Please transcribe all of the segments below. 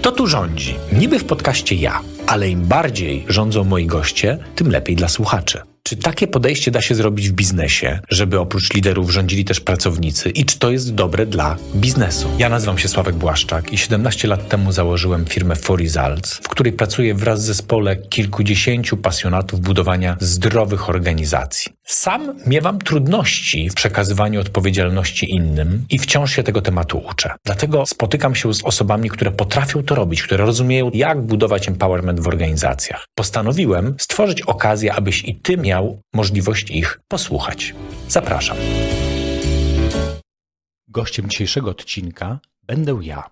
Kto tu rządzi? Niby w podcaście ja, ale im bardziej rządzą moi goście, tym lepiej dla słuchaczy. Czy takie podejście da się zrobić w biznesie, żeby oprócz liderów rządzili też pracownicy i czy to jest dobre dla biznesu? Ja nazywam się Sławek Błaszczak i 17 lat temu założyłem firmę For Results, w której pracuję wraz z zespole kilkudziesięciu pasjonatów budowania zdrowych organizacji. Sam miewam trudności w przekazywaniu odpowiedzialności innym i wciąż się tego tematu uczę. Dlatego spotykam się z osobami, które potrafią to robić, które rozumieją, jak budować empowerment w organizacjach. Postanowiłem stworzyć okazję, abyś i ty miał miał możliwość ich posłuchać. Zapraszam. Gościem dzisiejszego odcinka będę ja.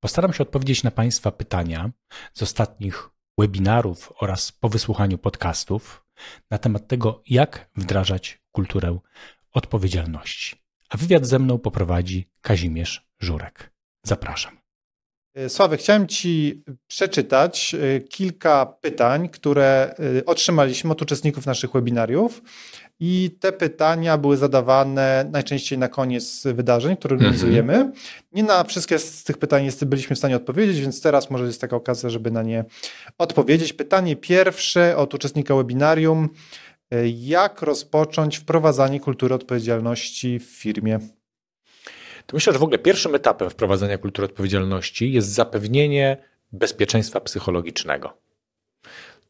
Postaram się odpowiedzieć na Państwa pytania z ostatnich webinarów oraz po wysłuchaniu podcastów na temat tego, jak wdrażać kulturę odpowiedzialności. A wywiad ze mną poprowadzi Kazimierz Żurek. Zapraszam. E, Sławek, chciałem Ci przeczytać e, kilka pytań, które e, otrzymaliśmy od uczestników naszych webinariów. I te pytania były zadawane najczęściej na koniec wydarzeń, które mhm. organizujemy. Nie na wszystkie z tych pytań byliśmy w stanie odpowiedzieć, więc teraz może jest taka okazja, żeby na nie odpowiedzieć. Pytanie pierwsze od uczestnika webinarium. Jak rozpocząć wprowadzanie kultury odpowiedzialności w firmie? To myślę, że w ogóle pierwszym etapem wprowadzenia kultury odpowiedzialności jest zapewnienie bezpieczeństwa psychologicznego.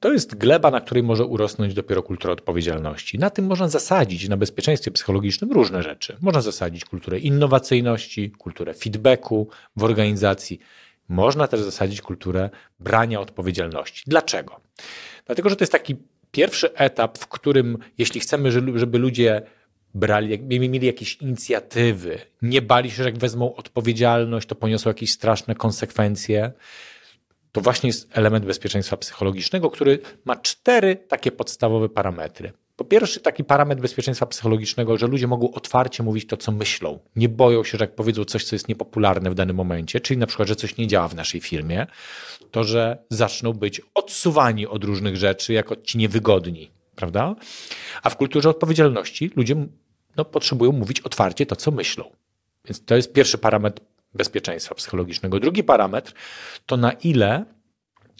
To jest gleba, na której może urosnąć dopiero kultura odpowiedzialności. Na tym można zasadzić, na bezpieczeństwie psychologicznym, różne rzeczy. Można zasadzić kulturę innowacyjności, kulturę feedbacku w organizacji. Można też zasadzić kulturę brania odpowiedzialności. Dlaczego? Dlatego, że to jest taki pierwszy etap, w którym, jeśli chcemy, żeby ludzie brali, mieli jakieś inicjatywy, nie bali się, że jak wezmą odpowiedzialność, to poniosą jakieś straszne konsekwencje. To właśnie jest element bezpieczeństwa psychologicznego, który ma cztery takie podstawowe parametry. Po pierwsze, taki parametr bezpieczeństwa psychologicznego, że ludzie mogą otwarcie mówić to, co myślą. Nie boją się, że jak powiedzą coś, co jest niepopularne w danym momencie, czyli na przykład, że coś nie działa w naszej firmie, to że zaczną być odsuwani od różnych rzeczy jako ci niewygodni prawda? A w kulturze odpowiedzialności ludzie no, potrzebują mówić otwarcie to, co myślą. Więc to jest pierwszy parametr bezpieczeństwa psychologicznego. Drugi parametr to na ile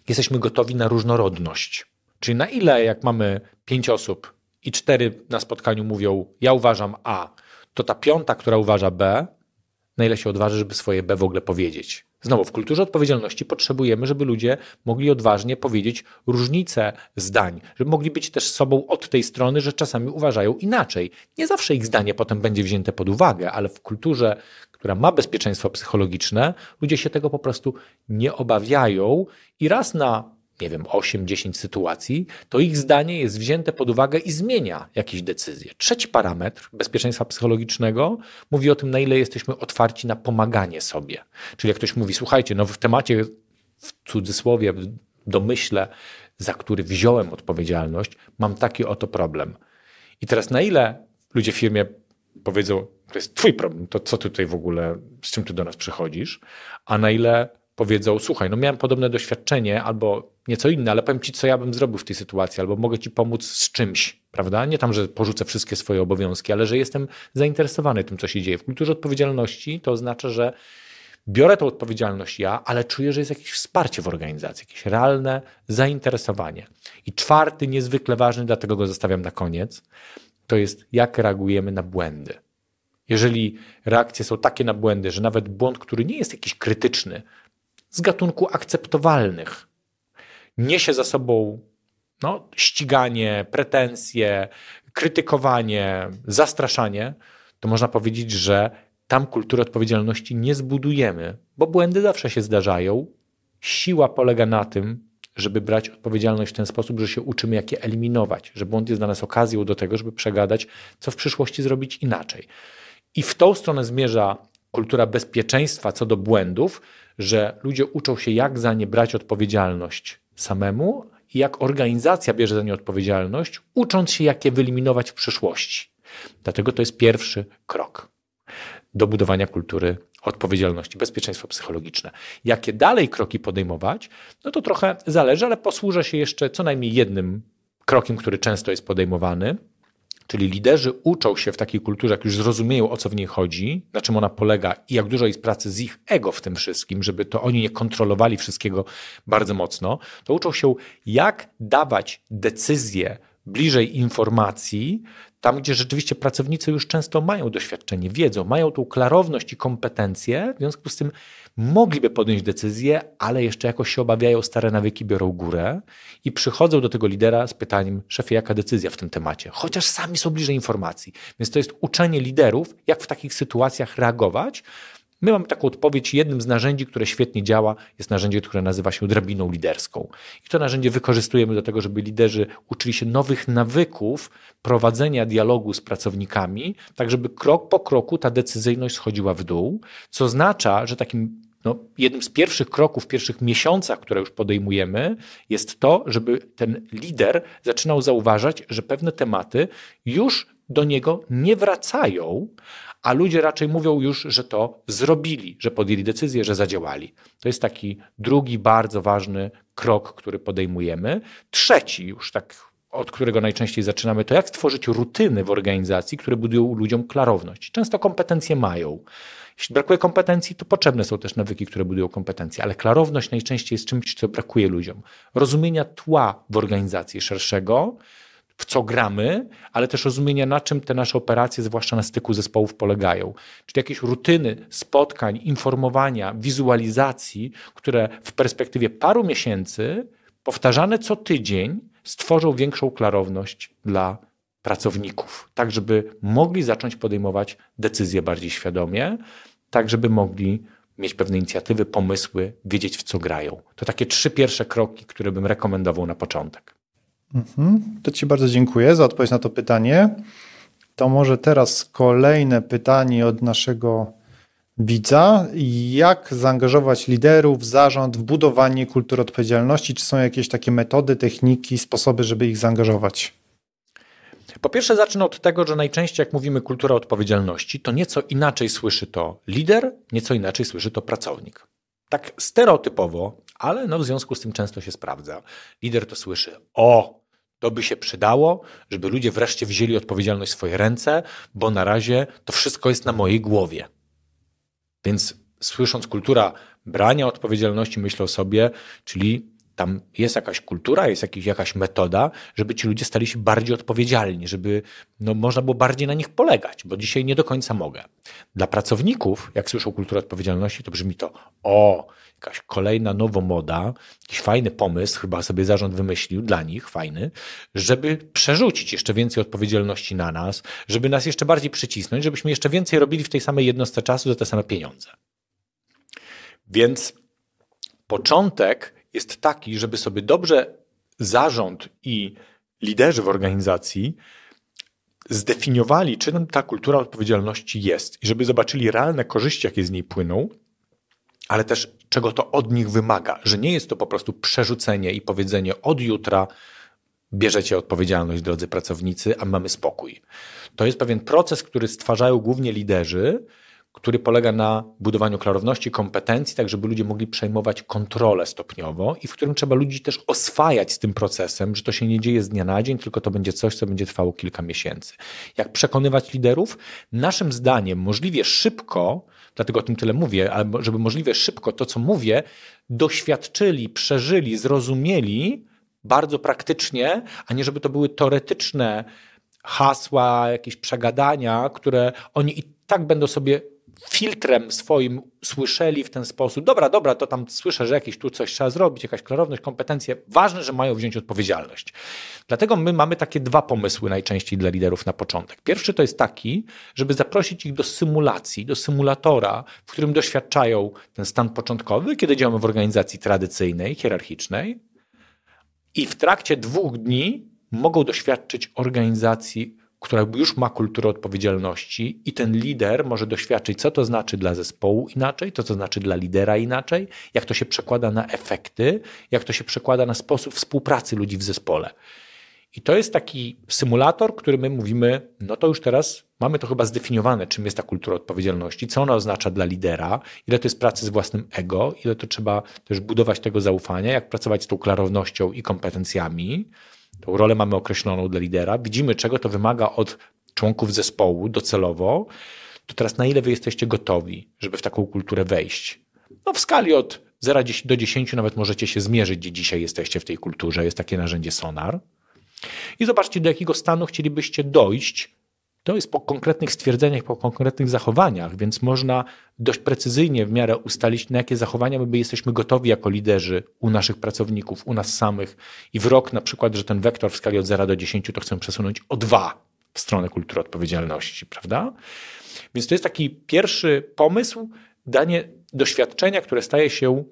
jesteśmy gotowi na różnorodność. Czyli na ile, jak mamy pięć osób i cztery na spotkaniu mówią, ja uważam A, to ta piąta, która uważa B, na ile się odważy, żeby swoje B w ogóle powiedzieć. Znowu, w kulturze odpowiedzialności potrzebujemy, żeby ludzie mogli odważnie powiedzieć różnice zdań, żeby mogli być też sobą od tej strony, że czasami uważają inaczej. Nie zawsze ich zdanie potem będzie wzięte pod uwagę, ale w kulturze, która ma bezpieczeństwo psychologiczne, ludzie się tego po prostu nie obawiają i raz na nie wiem, 8-10 sytuacji, to ich zdanie jest wzięte pod uwagę i zmienia jakieś decyzje. Trzeci parametr bezpieczeństwa psychologicznego mówi o tym, na ile jesteśmy otwarci na pomaganie sobie. Czyli jak ktoś mówi, słuchajcie, no w temacie, w cudzysłowie, w domyśle, za który wziąłem odpowiedzialność, mam taki oto problem. I teraz na ile ludzie w firmie powiedzą, to jest twój problem, to co ty tutaj w ogóle, z czym ty do nas przychodzisz, a na ile powiedzą, słuchaj, no miałem podobne doświadczenie, albo nieco inne, ale powiem ci, co ja bym zrobił w tej sytuacji, albo mogę ci pomóc z czymś, prawda? Nie tam, że porzucę wszystkie swoje obowiązki, ale że jestem zainteresowany tym, co się dzieje. W kulturze odpowiedzialności to oznacza, że biorę tą odpowiedzialność ja, ale czuję, że jest jakieś wsparcie w organizacji, jakieś realne zainteresowanie. I czwarty, niezwykle ważny, dlatego go zostawiam na koniec, to jest jak reagujemy na błędy. Jeżeli reakcje są takie na błędy, że nawet błąd, który nie jest jakiś krytyczny, z gatunku akceptowalnych. Niesie za sobą no, ściganie, pretensje, krytykowanie, zastraszanie, to można powiedzieć, że tam kultury odpowiedzialności nie zbudujemy, bo błędy zawsze się zdarzają. Siła polega na tym, żeby brać odpowiedzialność w ten sposób, że się uczymy, jak je eliminować, że błąd jest dla nas okazją do tego, żeby przegadać, co w przyszłości zrobić inaczej. I w tą stronę zmierza kultura bezpieczeństwa co do błędów, że ludzie uczą się, jak za nie brać odpowiedzialność samemu i jak organizacja bierze za nie odpowiedzialność, ucząc się, jak je wyeliminować w przyszłości. Dlatego to jest pierwszy krok do budowania kultury odpowiedzialności, bezpieczeństwo psychologiczne. Jakie dalej kroki podejmować, no to trochę zależy, ale posłużę się jeszcze co najmniej jednym krokiem, który często jest podejmowany, Czyli liderzy uczą się w takiej kulturze, jak już zrozumieją, o co w niej chodzi, na czym ona polega i jak dużo jest pracy z ich ego w tym wszystkim, żeby to oni nie kontrolowali wszystkiego bardzo mocno, to uczą się, jak dawać decyzje bliżej informacji, tam gdzie rzeczywiście pracownicy już często mają doświadczenie, wiedzą, mają tą klarowność i kompetencje, w związku z tym mogliby podjąć decyzję, ale jeszcze jakoś się obawiają, stare nawyki biorą górę i przychodzą do tego lidera z pytaniem, szefie, jaka decyzja w tym temacie? Chociaż sami są bliżej informacji. Więc to jest uczenie liderów, jak w takich sytuacjach reagować, My mamy taką odpowiedź. Jednym z narzędzi, które świetnie działa, jest narzędzie, które nazywa się drabiną liderską. I to narzędzie wykorzystujemy do tego, żeby liderzy uczyli się nowych nawyków prowadzenia dialogu z pracownikami, tak żeby krok po kroku ta decyzyjność schodziła w dół, co oznacza, że takim no, jednym z pierwszych kroków w pierwszych miesiącach, które już podejmujemy, jest to, żeby ten lider zaczynał zauważać, że pewne tematy już do niego nie wracają, a ludzie raczej mówią już, że to zrobili, że podjęli decyzję, że zadziałali. To jest taki drugi bardzo ważny krok, który podejmujemy. Trzeci, już tak od którego najczęściej zaczynamy, to jak stworzyć rutyny w organizacji, które budują ludziom klarowność. Często kompetencje mają. Jeśli brakuje kompetencji, to potrzebne są też nawyki, które budują kompetencje, ale klarowność najczęściej jest czymś, co brakuje ludziom. Rozumienia tła w organizacji szerszego, w co gramy, ale też rozumienia, na czym te nasze operacje, zwłaszcza na styku zespołów, polegają. Czyli jakieś rutyny spotkań, informowania, wizualizacji, które w perspektywie paru miesięcy, powtarzane co tydzień, stworzą większą klarowność dla pracowników, tak żeby mogli zacząć podejmować decyzje bardziej świadomie, tak żeby mogli mieć pewne inicjatywy, pomysły, wiedzieć w co grają. To takie trzy pierwsze kroki, które bym rekomendował na początek. Mhm. To Ci bardzo dziękuję za odpowiedź na to pytanie. To może teraz kolejne pytanie od naszego widza. Jak zaangażować liderów, zarząd w budowanie kultury odpowiedzialności? Czy są jakieś takie metody, techniki, sposoby, żeby ich zaangażować? Po pierwsze, zacznę od tego, że najczęściej, jak mówimy kultura odpowiedzialności, to nieco inaczej słyszy to lider, nieco inaczej słyszy to pracownik. Tak stereotypowo, ale no w związku z tym często się sprawdza. Lider to słyszy: O, to by się przydało, żeby ludzie wreszcie wzięli odpowiedzialność w swoje ręce, bo na razie to wszystko jest na mojej głowie. Więc słysząc kultura brania odpowiedzialności, myślę o sobie, czyli tam jest jakaś kultura, jest jakiś, jakaś metoda, żeby ci ludzie stali się bardziej odpowiedzialni, żeby no, można było bardziej na nich polegać, bo dzisiaj nie do końca mogę. Dla pracowników, jak słyszą kulturę odpowiedzialności, to brzmi to o, jakaś kolejna nowomoda, jakiś fajny pomysł, chyba sobie zarząd wymyślił dla nich, fajny, żeby przerzucić jeszcze więcej odpowiedzialności na nas, żeby nas jeszcze bardziej przycisnąć, żebyśmy jeszcze więcej robili w tej samej jednostce czasu za te same pieniądze. Więc początek jest taki, żeby sobie dobrze zarząd i liderzy w organizacji zdefiniowali, czym ta kultura odpowiedzialności jest i żeby zobaczyli realne korzyści, jakie z niej płyną, ale też czego to od nich wymaga, że nie jest to po prostu przerzucenie i powiedzenie od jutra bierzecie odpowiedzialność, drodzy pracownicy, a mamy spokój. To jest pewien proces, który stwarzają głównie liderzy, który polega na budowaniu klarowności, kompetencji, tak żeby ludzie mogli przejmować kontrolę stopniowo i w którym trzeba ludzi też oswajać z tym procesem, że to się nie dzieje z dnia na dzień, tylko to będzie coś, co będzie trwało kilka miesięcy. Jak przekonywać liderów? Naszym zdaniem możliwie szybko, dlatego o tym tyle mówię, ale żeby możliwie szybko to, co mówię, doświadczyli, przeżyli, zrozumieli bardzo praktycznie, a nie żeby to były teoretyczne hasła, jakieś przegadania, które oni i tak będą sobie filtrem swoim słyszeli w ten sposób, dobra, dobra, to tam słyszę, że jakieś tu coś trzeba zrobić, jakaś klarowność, kompetencje, ważne, że mają wziąć odpowiedzialność. Dlatego my mamy takie dwa pomysły najczęściej dla liderów na początek. Pierwszy to jest taki, żeby zaprosić ich do symulacji, do symulatora, w którym doświadczają ten stan początkowy, kiedy działamy w organizacji tradycyjnej, hierarchicznej i w trakcie dwóch dni mogą doświadczyć organizacji która już ma kulturę odpowiedzialności i ten lider może doświadczyć, co to znaczy dla zespołu inaczej, co to znaczy dla lidera inaczej, jak to się przekłada na efekty, jak to się przekłada na sposób współpracy ludzi w zespole. I to jest taki symulator, który my mówimy, no to już teraz mamy to chyba zdefiniowane, czym jest ta kultura odpowiedzialności, co ona oznacza dla lidera, ile to jest pracy z własnym ego, ile to trzeba też budować tego zaufania, jak pracować z tą klarownością i kompetencjami Tą rolę mamy określoną dla lidera, widzimy, czego to wymaga od członków zespołu docelowo, to teraz na ile wy jesteście gotowi, żeby w taką kulturę wejść? No w skali od 0 do 10 nawet możecie się zmierzyć, gdzie dzisiaj jesteście w tej kulturze. Jest takie narzędzie Sonar. I zobaczcie, do jakiego stanu chcielibyście dojść. To jest po konkretnych stwierdzeniach, po konkretnych zachowaniach, więc można dość precyzyjnie w miarę ustalić, na jakie zachowania my jesteśmy gotowi jako liderzy u naszych pracowników, u nas samych. I w rok na przykład, że ten wektor w skali od 0 do 10 to chcemy przesunąć o 2 w stronę kultury odpowiedzialności, prawda? Więc to jest taki pierwszy pomysł, danie doświadczenia, które staje się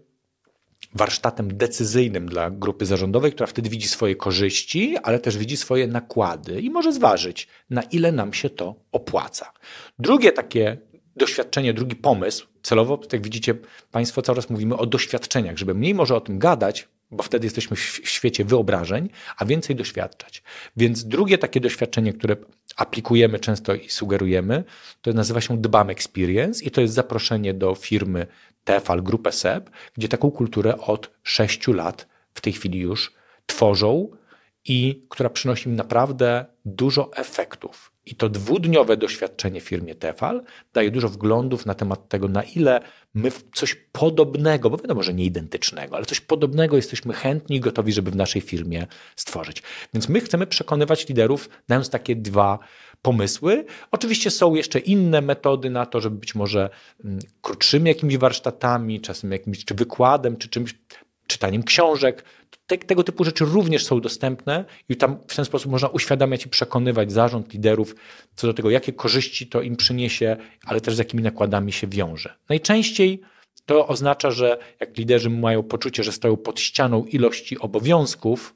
warsztatem decyzyjnym dla grupy zarządowej, która wtedy widzi swoje korzyści, ale też widzi swoje nakłady i może zważyć, na ile nam się to opłaca. Drugie takie doświadczenie, drugi pomysł, celowo, jak widzicie Państwo, coraz mówimy o doświadczeniach, żeby mniej może o tym gadać, bo wtedy jesteśmy w świecie wyobrażeń, a więcej doświadczać. Więc drugie takie doświadczenie, które aplikujemy często i sugerujemy, to nazywa się Dbam Experience i to jest zaproszenie do firmy Tefal, grupę SEB, gdzie taką kulturę od sześciu lat w tej chwili już tworzą i która przynosi im naprawdę dużo efektów. I to dwudniowe doświadczenie w firmie Tefal daje dużo wglądów na temat tego, na ile my coś podobnego, bo wiadomo, że nie identycznego, ale coś podobnego jesteśmy chętni i gotowi, żeby w naszej firmie stworzyć. Więc my chcemy przekonywać liderów, dając takie dwa pomysły. Oczywiście są jeszcze inne metody na to, żeby być może mm, krótszymi jakimiś warsztatami, czasem jakimś czy wykładem, czy czymś czytaniem książek. Te, tego typu rzeczy również są dostępne i tam w ten sposób można uświadamiać i przekonywać zarząd, liderów co do tego, jakie korzyści to im przyniesie, ale też z jakimi nakładami się wiąże. Najczęściej to oznacza, że jak liderzy mają poczucie, że stoją pod ścianą ilości obowiązków,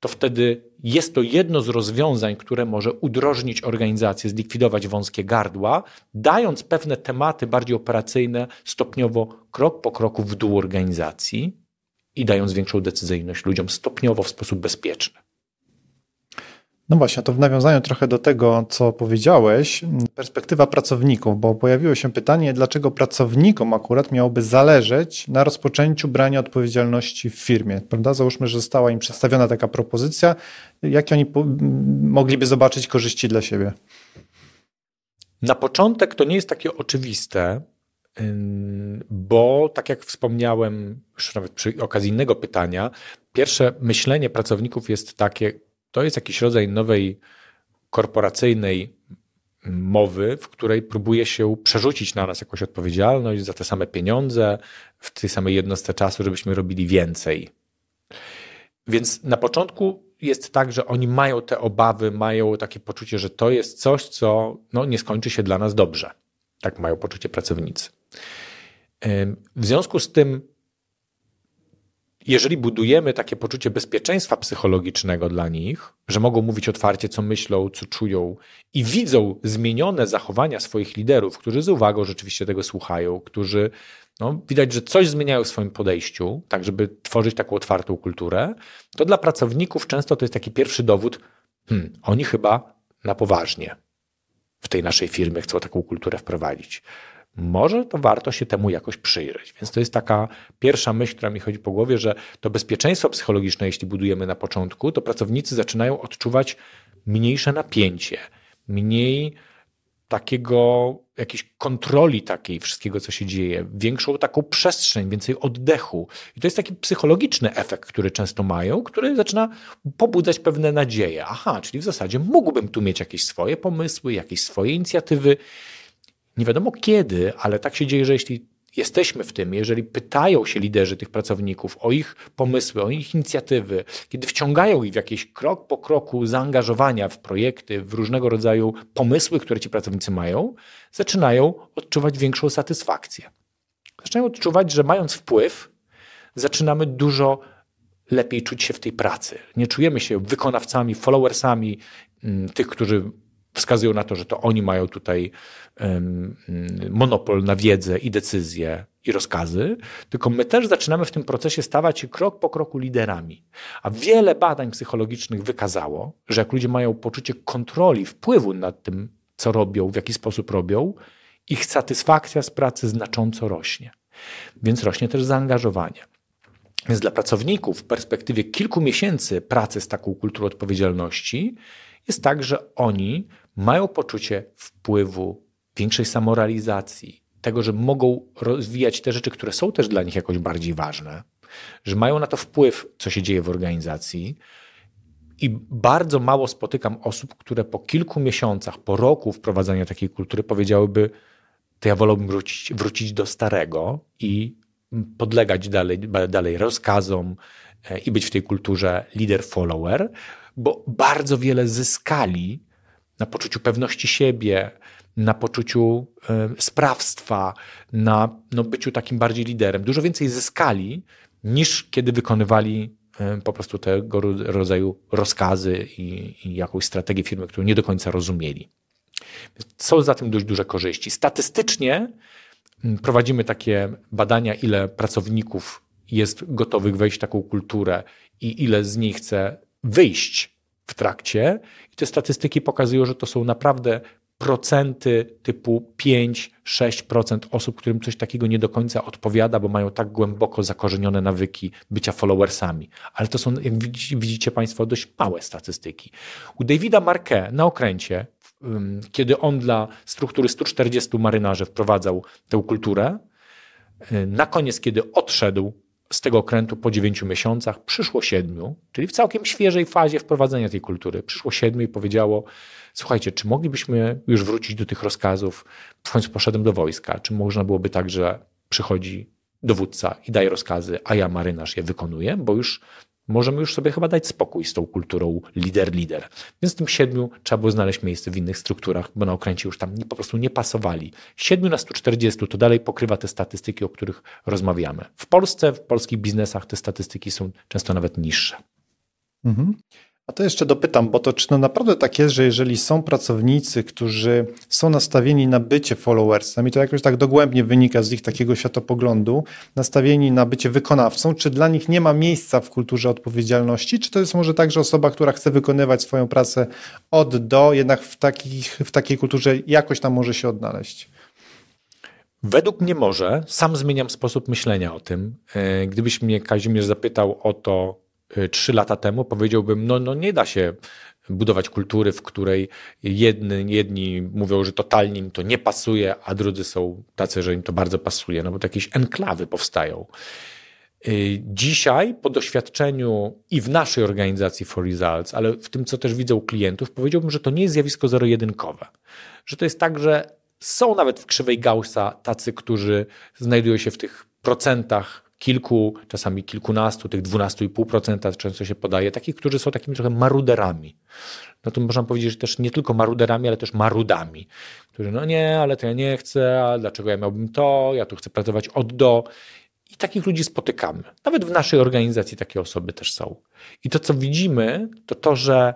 to wtedy jest to jedno z rozwiązań, które może udrożnić organizację, zlikwidować wąskie gardła, dając pewne tematy bardziej operacyjne stopniowo, krok po kroku w dół organizacji i dając większą decyzyjność ludziom stopniowo w sposób bezpieczny. No właśnie, to w nawiązaniu trochę do tego, co powiedziałeś, perspektywa pracowników, bo pojawiło się pytanie, dlaczego pracownikom akurat miałoby zależeć na rozpoczęciu brania odpowiedzialności w firmie, prawda? Załóżmy, że została im przedstawiona taka propozycja, jakie oni mogliby zobaczyć korzyści dla siebie? Na początek to nie jest takie oczywiste, bo tak jak wspomniałem już nawet przy okazji innego pytania, pierwsze myślenie pracowników jest takie, to jest jakiś rodzaj nowej korporacyjnej mowy, w której próbuje się przerzucić na nas jakąś odpowiedzialność za te same pieniądze w tej samej jednostce czasu, żebyśmy robili więcej. Więc na początku jest tak, że oni mają te obawy, mają takie poczucie, że to jest coś, co no, nie skończy się dla nas dobrze. Tak mają poczucie pracownicy. W związku z tym, jeżeli budujemy takie poczucie bezpieczeństwa psychologicznego dla nich, że mogą mówić otwarcie, co myślą, co czują i widzą zmienione zachowania swoich liderów, którzy z uwagą rzeczywiście tego słuchają, którzy no, widać, że coś zmieniają w swoim podejściu, tak żeby tworzyć taką otwartą kulturę, to dla pracowników często to jest taki pierwszy dowód, hmm, oni chyba na poważnie w tej naszej firmie chcą taką kulturę wprowadzić może to warto się temu jakoś przyjrzeć. Więc to jest taka pierwsza myśl, która mi chodzi po głowie, że to bezpieczeństwo psychologiczne, jeśli budujemy na początku, to pracownicy zaczynają odczuwać mniejsze napięcie, mniej takiego, jakiejś kontroli takiej wszystkiego, co się dzieje, większą taką przestrzeń, więcej oddechu. I to jest taki psychologiczny efekt, który często mają, który zaczyna pobudzać pewne nadzieje. Aha, czyli w zasadzie mógłbym tu mieć jakieś swoje pomysły, jakieś swoje inicjatywy nie wiadomo kiedy, ale tak się dzieje, że jeśli jesteśmy w tym, jeżeli pytają się liderzy tych pracowników o ich pomysły, o ich inicjatywy, kiedy wciągają ich w jakiś krok po kroku zaangażowania w projekty, w różnego rodzaju pomysły, które ci pracownicy mają, zaczynają odczuwać większą satysfakcję. Zaczynają odczuwać, że mając wpływ, zaczynamy dużo lepiej czuć się w tej pracy. Nie czujemy się wykonawcami, followersami mm, tych, którzy wskazują na to, że to oni mają tutaj monopol na wiedzę i decyzje i rozkazy, tylko my też zaczynamy w tym procesie stawać się krok po kroku liderami. A wiele badań psychologicznych wykazało, że jak ludzie mają poczucie kontroli, wpływu nad tym, co robią, w jaki sposób robią, ich satysfakcja z pracy znacząco rośnie. Więc rośnie też zaangażowanie. Więc dla pracowników w perspektywie kilku miesięcy pracy z taką kulturą odpowiedzialności jest tak, że oni mają poczucie wpływu, większej samorealizacji, tego, że mogą rozwijać te rzeczy, które są też dla nich jakoś bardziej ważne, że mają na to wpływ, co się dzieje w organizacji. I bardzo mało spotykam osób, które po kilku miesiącach, po roku wprowadzania takiej kultury powiedziałyby, to ja wolałbym wrócić, wrócić do starego i podlegać dalej, dalej rozkazom e, i być w tej kulturze leader-follower, bo bardzo wiele zyskali na poczuciu pewności siebie, na poczuciu e, sprawstwa, na no, byciu takim bardziej liderem. Dużo więcej zyskali niż kiedy wykonywali e, po prostu tego rodzaju rozkazy i, i jakąś strategię firmy, którą nie do końca rozumieli. Są za tym dość duże korzyści. Statystycznie prowadzimy takie badania, ile pracowników jest gotowych wejść w taką kulturę i ile z nich chce wyjść w trakcie. I te statystyki pokazują, że to są naprawdę procenty typu 5-6% osób, którym coś takiego nie do końca odpowiada, bo mają tak głęboko zakorzenione nawyki bycia followersami. Ale to są, jak widzicie Państwo, dość małe statystyki. U Davida Marquet na okręcie, kiedy on dla struktury 140 marynarzy wprowadzał tę kulturę, y, na koniec, kiedy odszedł z tego okrętu po 9 miesiącach, przyszło siedmiu, czyli w całkiem świeżej fazie wprowadzenia tej kultury, przyszło siedmiu i powiedziało, słuchajcie, czy moglibyśmy już wrócić do tych rozkazów? W końcu poszedłem do wojska. Czy można byłoby tak, że przychodzi dowódca i daje rozkazy, a ja marynarz je wykonuję, bo już możemy już sobie chyba dać spokój z tą kulturą lider-lider. Więc tym siedmiu trzeba było znaleźć miejsce w innych strukturach, bo na okręcie już tam po prostu nie pasowali. Siedmiu na 140 to dalej pokrywa te statystyki, o których rozmawiamy. W Polsce, w polskich biznesach te statystyki są często nawet niższe. Mhm. A to jeszcze dopytam, bo to czy to naprawdę tak jest, że jeżeli są pracownicy, którzy są nastawieni na bycie followersem i to jakoś tak dogłębnie wynika z ich takiego światopoglądu, nastawieni na bycie wykonawcą, czy dla nich nie ma miejsca w kulturze odpowiedzialności, czy to jest może tak, że osoba, która chce wykonywać swoją pracę od do, jednak w, takich, w takiej kulturze jakoś tam może się odnaleźć? Według mnie może. Sam zmieniam sposób myślenia o tym. E, gdybyś mnie Kazimierz zapytał o to, trzy lata temu powiedziałbym, no, no nie da się budować kultury, w której jedni, jedni mówią, że totalnie im to nie pasuje, a drudzy są tacy, że im to bardzo pasuje, no bo to jakieś enklawy powstają. Y, dzisiaj, po doświadczeniu i w naszej organizacji For Results, ale w tym, co też widzę u klientów, powiedziałbym, że to nie jest zjawisko zero-jedynkowe. Że to jest tak, że są nawet w krzywej Gaussa tacy, którzy znajdują się w tych procentach kilku, czasami kilkunastu, tych 12,5% często się podaje, takich, którzy są takimi trochę maruderami. No to można powiedzieć, że też nie tylko maruderami, ale też marudami, którzy no nie, ale to ja nie chcę, a dlaczego ja miałbym to, ja tu chcę pracować od do. I takich ludzi spotykamy. Nawet w naszej organizacji takie osoby też są. I to, co widzimy, to to, że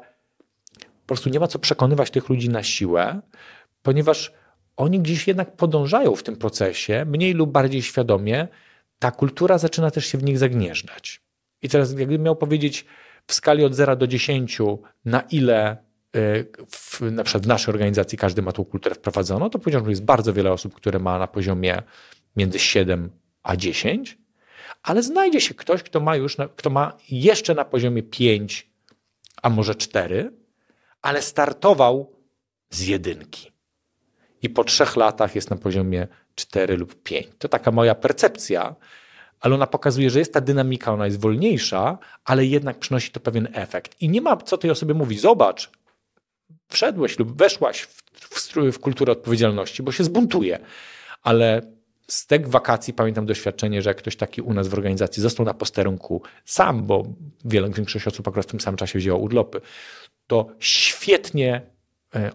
po prostu nie ma co przekonywać tych ludzi na siłę, ponieważ oni gdzieś jednak podążają w tym procesie, mniej lub bardziej świadomie, ta kultura zaczyna też się w nich zagnieżdżać. I teraz, jakbym miał powiedzieć w skali od 0 do 10, na ile y, w, na przykład w naszej organizacji każdy ma tą kulturę wprowadzoną, to powiedziałbym, że jest bardzo wiele osób, które ma na poziomie między 7 a 10, ale znajdzie się ktoś, kto ma już, na, kto ma jeszcze na poziomie 5, a może 4, ale startował z jedynki. I po trzech latach jest na poziomie 4 lub 5. To taka moja percepcja, ale ona pokazuje, że jest ta dynamika, ona jest wolniejsza, ale jednak przynosi to pewien efekt. I nie ma co tej osobie mówić, zobacz, wszedłeś lub weszłaś w, w, w kulturę odpowiedzialności, bo się zbuntuje. Ale z tych wakacji pamiętam doświadczenie, że jak ktoś taki u nas w organizacji został na posterunku sam, bo wiele, większość osób akurat w tym samym czasie wzięła urlopy, to świetnie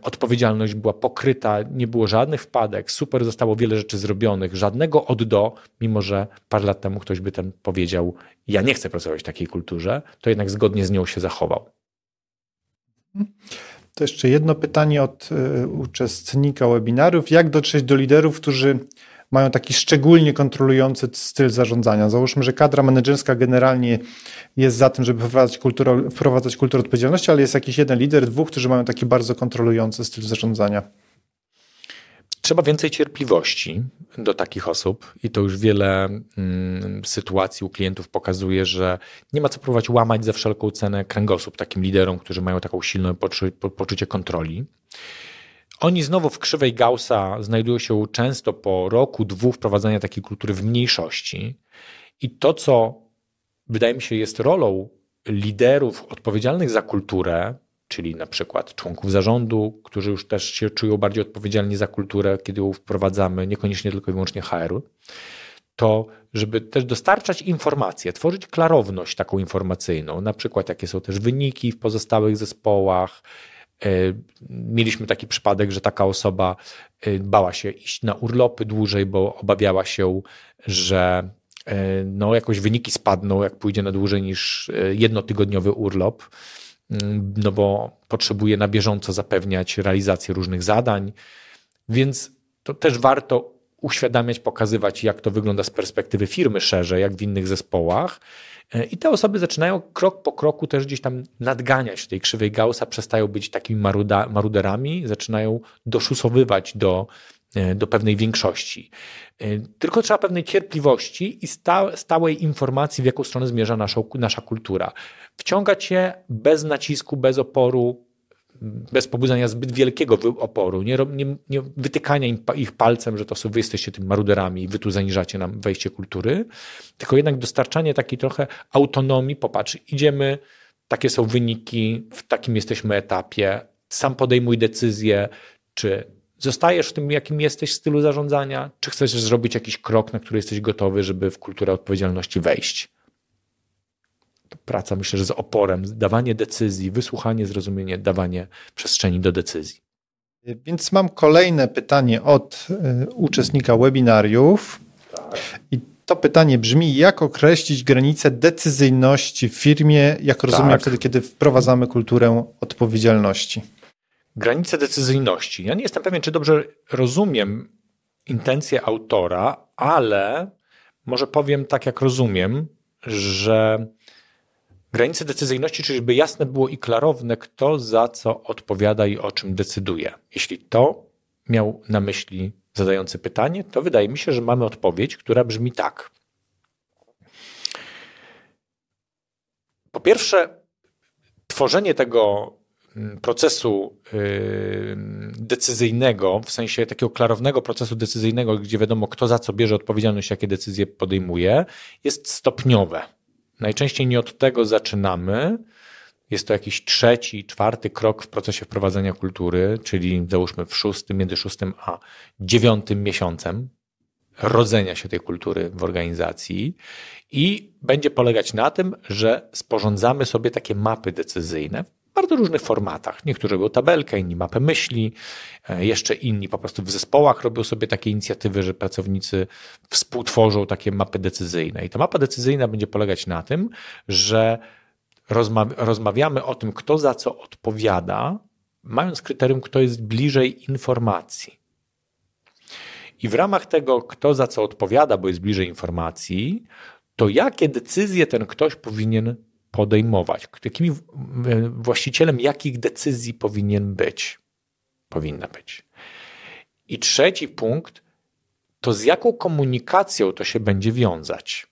odpowiedzialność była pokryta, nie było żadnych wpadek, super zostało wiele rzeczy zrobionych, żadnego od do, mimo że parę lat temu ktoś by ten powiedział, ja nie chcę pracować w takiej kulturze, to jednak zgodnie z nią się zachował. To jeszcze jedno pytanie od y, uczestnika webinarów. Jak dotrzeć do liderów, którzy mają taki szczególnie kontrolujący styl zarządzania. Załóżmy, że kadra menedżerska generalnie jest za tym, żeby wprowadzać kulturę, wprowadzać kulturę odpowiedzialności, ale jest jakiś jeden lider, dwóch, którzy mają taki bardzo kontrolujący styl zarządzania. Trzeba więcej cierpliwości do takich osób i to już wiele mm, sytuacji u klientów pokazuje, że nie ma co próbować łamać za wszelką cenę kręgosłup takim liderom, którzy mają taką silną poczu poczucie kontroli. Oni znowu w krzywej Gaussa znajdują się często po roku, dwóch wprowadzania takiej kultury w mniejszości. I to, co wydaje mi się jest rolą liderów odpowiedzialnych za kulturę, czyli na przykład członków zarządu, którzy już też się czują bardziej odpowiedzialni za kulturę, kiedy ją wprowadzamy, niekoniecznie tylko i wyłącznie HR, to żeby też dostarczać informacje, tworzyć klarowność taką informacyjną, na przykład jakie są też wyniki w pozostałych zespołach. E, mieliśmy taki przypadek, że taka osoba e, bała się iść na urlopy dłużej, bo obawiała się, że e, no, jakoś wyniki spadną, jak pójdzie na dłużej niż jednotygodniowy urlop. No bo potrzebuje na bieżąco zapewniać realizację różnych zadań, więc to też warto uświadamiać, pokazywać, jak to wygląda z perspektywy firmy szerzej, jak w innych zespołach. E, I te osoby zaczynają krok po kroku też gdzieś tam nadganiać tej krzywej Gaussa, przestają być takimi maruda, maruderami, zaczynają doszusowywać do, e, do pewnej większości. E, tylko trzeba pewnej cierpliwości i stałej informacji, w jaką stronę zmierza naszą, nasza kultura wciągać je bez nacisku, bez oporu, bez pobudzania zbyt wielkiego oporu, nie, nie, nie wytykania im, ich palcem, że to są wy jesteście tymi maruderami i wy tu zaniżacie nam wejście kultury, tylko jednak dostarczanie takiej trochę autonomii, popatrz, idziemy, takie są wyniki, w takim jesteśmy etapie, sam podejmuj decyzję, czy zostajesz w tym, jakim jesteś stylu zarządzania, czy chcesz zrobić jakiś krok, na który jesteś gotowy, żeby w kulturę odpowiedzialności wejść praca, myślę, że z oporem, dawanie decyzji, wysłuchanie, zrozumienie, dawanie przestrzeni do decyzji. Więc mam kolejne pytanie od y, uczestnika webinariów. I to pytanie brzmi: jak określić granicę decyzyjności w firmie, jak rozumiem tak. wtedy, kiedy wprowadzamy kulturę odpowiedzialności? Granice decyzyjności. Ja nie jestem pewien, czy dobrze rozumiem intencję autora, ale może powiem tak, jak rozumiem, że Granice decyzyjności, czyli by jasne było i klarowne, kto za co odpowiada i o czym decyduje. Jeśli to miał na myśli zadający pytanie, to wydaje mi się, że mamy odpowiedź, która brzmi tak. Po pierwsze, tworzenie tego mm, procesu yy, decyzyjnego, w sensie takiego klarownego procesu decyzyjnego, gdzie wiadomo, kto za co bierze odpowiedzialność, jakie decyzje podejmuje, jest stopniowe. Najczęściej nie od tego zaczynamy. Jest to jakiś trzeci, czwarty krok w procesie wprowadzenia kultury, czyli załóżmy w szóstym, między szóstym a dziewiątym miesiącem rodzenia się tej kultury w organizacji i będzie polegać na tym, że sporządzamy sobie takie mapy decyzyjne bardzo różnych formatach. Niektórzy robią tabelkę, inni mapę myśli, e, jeszcze inni po prostu w zespołach robią sobie takie inicjatywy, że pracownicy współtworzą takie mapy decyzyjne. I ta mapa decyzyjna będzie polegać na tym, że rozmawiamy o tym, kto za co odpowiada, mając kryterium, kto jest bliżej informacji. I w ramach tego, kto za co odpowiada, bo jest bliżej informacji, to jakie decyzje ten ktoś powinien podejmować, jakimi właścicielem jakich decyzji powinien być, powinna być. I trzeci punkt to z jaką komunikacją to się będzie wiązać.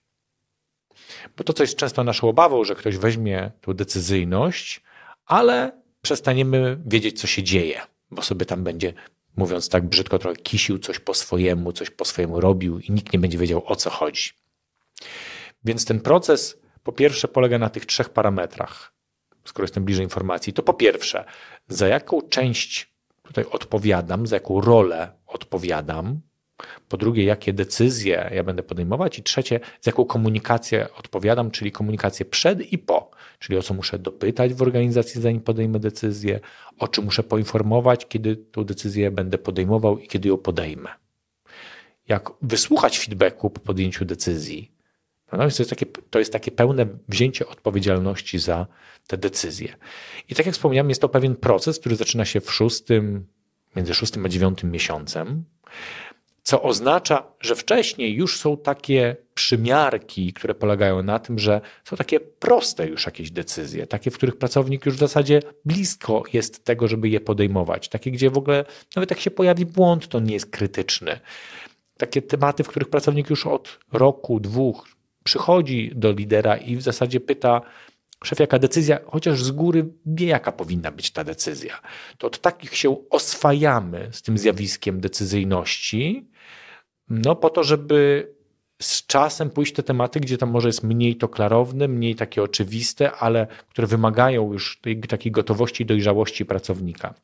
Bo to, co jest często naszą obawą, że ktoś weźmie tą decyzyjność, ale przestaniemy wiedzieć, co się dzieje, bo sobie tam będzie, mówiąc tak brzydko, trochę kisił coś po swojemu, coś po swojemu robił i nikt nie będzie wiedział, o co chodzi. Więc ten proces po pierwsze polega na tych trzech parametrach, skoro jestem bliżej informacji. To po pierwsze, za jaką część tutaj odpowiadam, za jaką rolę odpowiadam. Po drugie, jakie decyzje ja będę podejmować. I trzecie, z jaką komunikację odpowiadam, czyli komunikację przed i po. Czyli o co muszę dopytać w organizacji, zanim podejmę decyzję, o czym muszę poinformować, kiedy tą decyzję będę podejmował i kiedy ją podejmę. Jak wysłuchać feedbacku po podjęciu decyzji, to, jest takie, to jest takie pełne wzięcie odpowiedzialności za te decyzje. I tak jak wspomniałem, jest to pewien proces, który zaczyna się w szóstym, między szóstym a dziewiątym miesiącem, co oznacza, że wcześniej już są takie przymiarki, które polegają na tym, że są takie proste już jakieś decyzje, takie, w których pracownik już w zasadzie blisko jest tego, żeby je podejmować, takie, gdzie w ogóle nawet jak się pojawi błąd, to nie jest krytyczny. Takie tematy, w których pracownik już od roku, dwóch przychodzi do lidera i w zasadzie pyta, szef, jaka decyzja, chociaż z góry wie, jaka powinna być ta decyzja. To od takich się oswajamy z tym zjawiskiem decyzyjności, no po to, żeby z czasem pójść te tematy, gdzie tam może jest mniej to klarowne, mniej takie oczywiste, ale które wymagają już tej takiej gotowości i dojrzałości pracownika.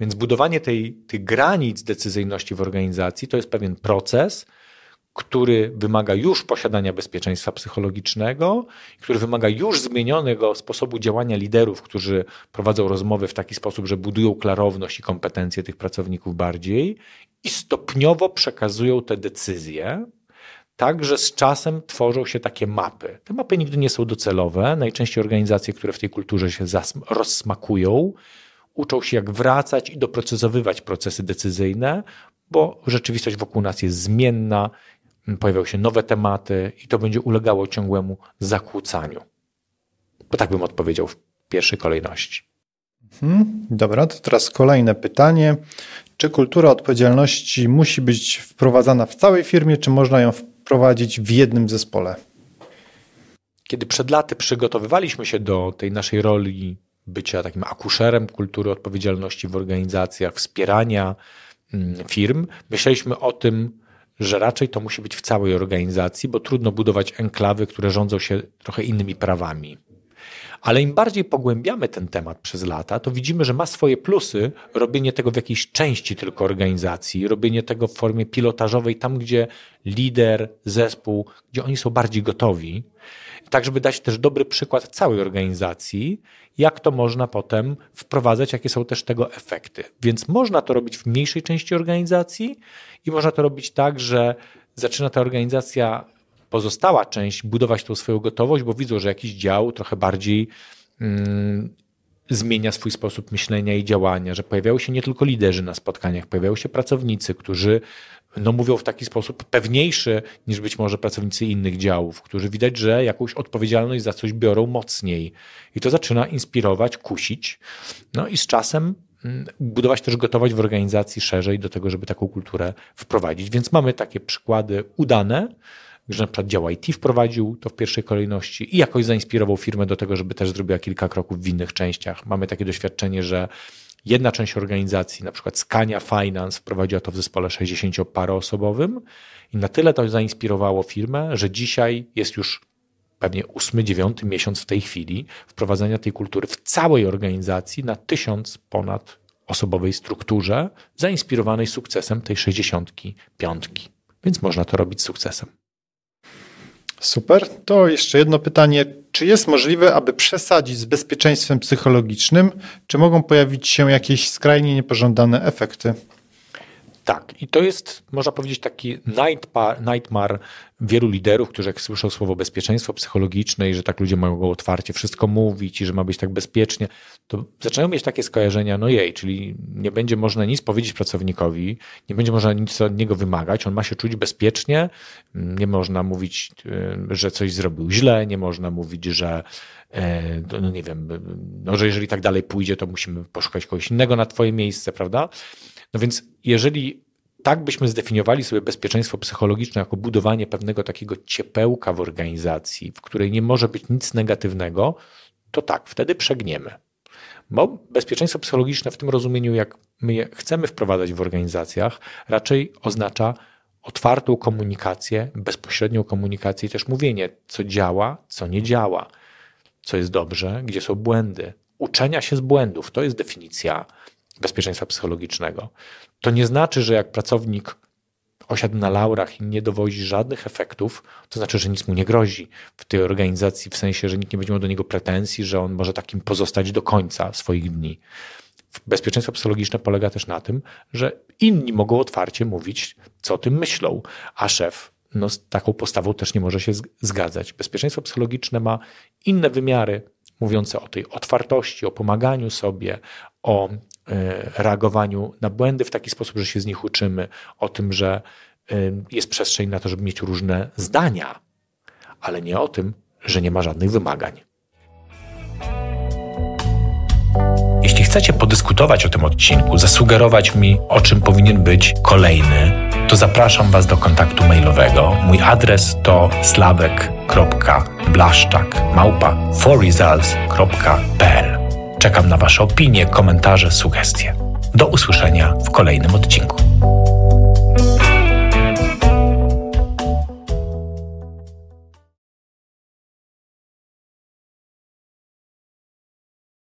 Więc budowanie tej, tych granic decyzyjności w organizacji to jest pewien proces, który wymaga już posiadania bezpieczeństwa psychologicznego, który wymaga już zmienionego sposobu działania liderów, którzy prowadzą rozmowy w taki sposób, że budują klarowność i kompetencje tych pracowników bardziej i stopniowo przekazują te decyzje. Tak, że z czasem tworzą się takie mapy. Te mapy nigdy nie są docelowe. Najczęściej organizacje, które w tej kulturze się rozsmakują, uczą się jak wracać i doprecyzowywać procesy decyzyjne, bo rzeczywistość wokół nas jest zmienna pojawiają się nowe tematy i to będzie ulegało ciągłemu zakłócaniu. Bo tak bym odpowiedział w pierwszej kolejności. Hmm, dobra, to teraz kolejne pytanie. Czy kultura odpowiedzialności musi być wprowadzana w całej firmie, czy można ją wprowadzić w jednym zespole? Kiedy przed laty przygotowywaliśmy się do tej naszej roli bycia takim akuszerem kultury odpowiedzialności w organizacjach, wspierania mm, firm, myśleliśmy o tym, że raczej to musi być w całej organizacji, bo trudno budować enklawy, które rządzą się trochę innymi prawami. Ale im bardziej pogłębiamy ten temat przez lata, to widzimy, że ma swoje plusy robienie tego w jakiejś części tylko organizacji, robienie tego w formie pilotażowej, tam gdzie lider, zespół, gdzie oni są bardziej gotowi, tak żeby dać też dobry przykład całej organizacji, jak to można potem wprowadzać, jakie są też tego efekty. Więc można to robić w mniejszej części organizacji i można to robić tak, że zaczyna ta organizacja, pozostała część, budować tą swoją gotowość, bo widzą, że jakiś dział trochę bardziej mm, zmienia swój sposób myślenia i działania, że pojawiają się nie tylko liderzy na spotkaniach, pojawiają się pracownicy, którzy no, mówią w taki sposób pewniejszy niż być może pracownicy innych działów, którzy widać, że jakąś odpowiedzialność za coś biorą mocniej. I to zaczyna inspirować, kusić. No i z czasem mm, budować też gotowość w organizacji szerzej do tego, żeby taką kulturę wprowadzić. Więc mamy takie przykłady udane, że na przykład dział IT wprowadził to w pierwszej kolejności i jakoś zainspirował firmę do tego, żeby też zrobiła kilka kroków w innych częściach. Mamy takie doświadczenie, że jedna część organizacji, na przykład Scania Finance, wprowadziła to w zespole 60-paroosobowym i na tyle to zainspirowało firmę, że dzisiaj jest już pewnie ósmy, dziewiąty miesiąc w tej chwili wprowadzenia tej kultury w całej organizacji na tysiąc ponad osobowej strukturze, zainspirowanej sukcesem tej 65. Więc można to robić sukcesem. Super. To jeszcze jedno pytanie. Czy jest możliwe, aby przesadzić z bezpieczeństwem psychologicznym? Czy mogą pojawić się jakieś skrajnie niepożądane efekty? Tak, i to jest, można powiedzieć, taki nightmare wielu liderów, którzy jak słyszą słowo bezpieczeństwo psychologiczne i że tak ludzie mogą otwarcie wszystko mówić i że ma być tak bezpiecznie, to zaczynają mieć takie skojarzenia, no jej, czyli nie będzie można nic powiedzieć pracownikowi, nie będzie można nic od niego wymagać, on ma się czuć bezpiecznie, nie można mówić, y, że coś zrobił źle, nie można mówić, że e, no nie wiem, no, że jeżeli tak dalej pójdzie, to musimy poszukać kogoś innego na twoje miejsce, prawda? No więc jeżeli tak byśmy zdefiniowali sobie bezpieczeństwo psychologiczne jako budowanie pewnego takiego ciepełka w organizacji, w której nie może być nic negatywnego, to tak, wtedy przegniemy. Bo bezpieczeństwo psychologiczne w tym rozumieniu, jak my je chcemy wprowadzać w organizacjach, raczej oznacza otwartą komunikację, bezpośrednią komunikację i też mówienie, co działa, co nie działa, co jest dobrze, gdzie są błędy. Uczenia się z błędów to jest definicja bezpieczeństwa psychologicznego. To nie znaczy, że jak pracownik osiadł na laurach i nie dowozi żadnych efektów, to znaczy, że nic mu nie grozi w tej organizacji, w sensie, że nikt nie będzie miał do niego pretensji, że on może takim pozostać do końca swoich dni. Bezpieczeństwo psychologiczne polega też na tym, że inni mogą otwarcie mówić, co o tym myślą, a szef no, z taką postawą też nie może się zgadzać. Bezpieczeństwo psychologiczne ma inne wymiary, mówiące o tej otwartości, o pomaganiu sobie, o reagowaniu na błędy w taki sposób, że się z nich uczymy, o tym, że jest przestrzeń na to, żeby mieć różne zdania, ale nie o tym, że nie ma żadnych wymagań. Jeśli chcecie podyskutować o tym odcinku, zasugerować mi, o czym powinien być kolejny, to zapraszam Was do kontaktu mailowego. Mój adres to slawek.blaszczak małpa forresults.pl Czekam na Wasze opinie, komentarze, sugestie. Do usłyszenia w kolejnym odcinku.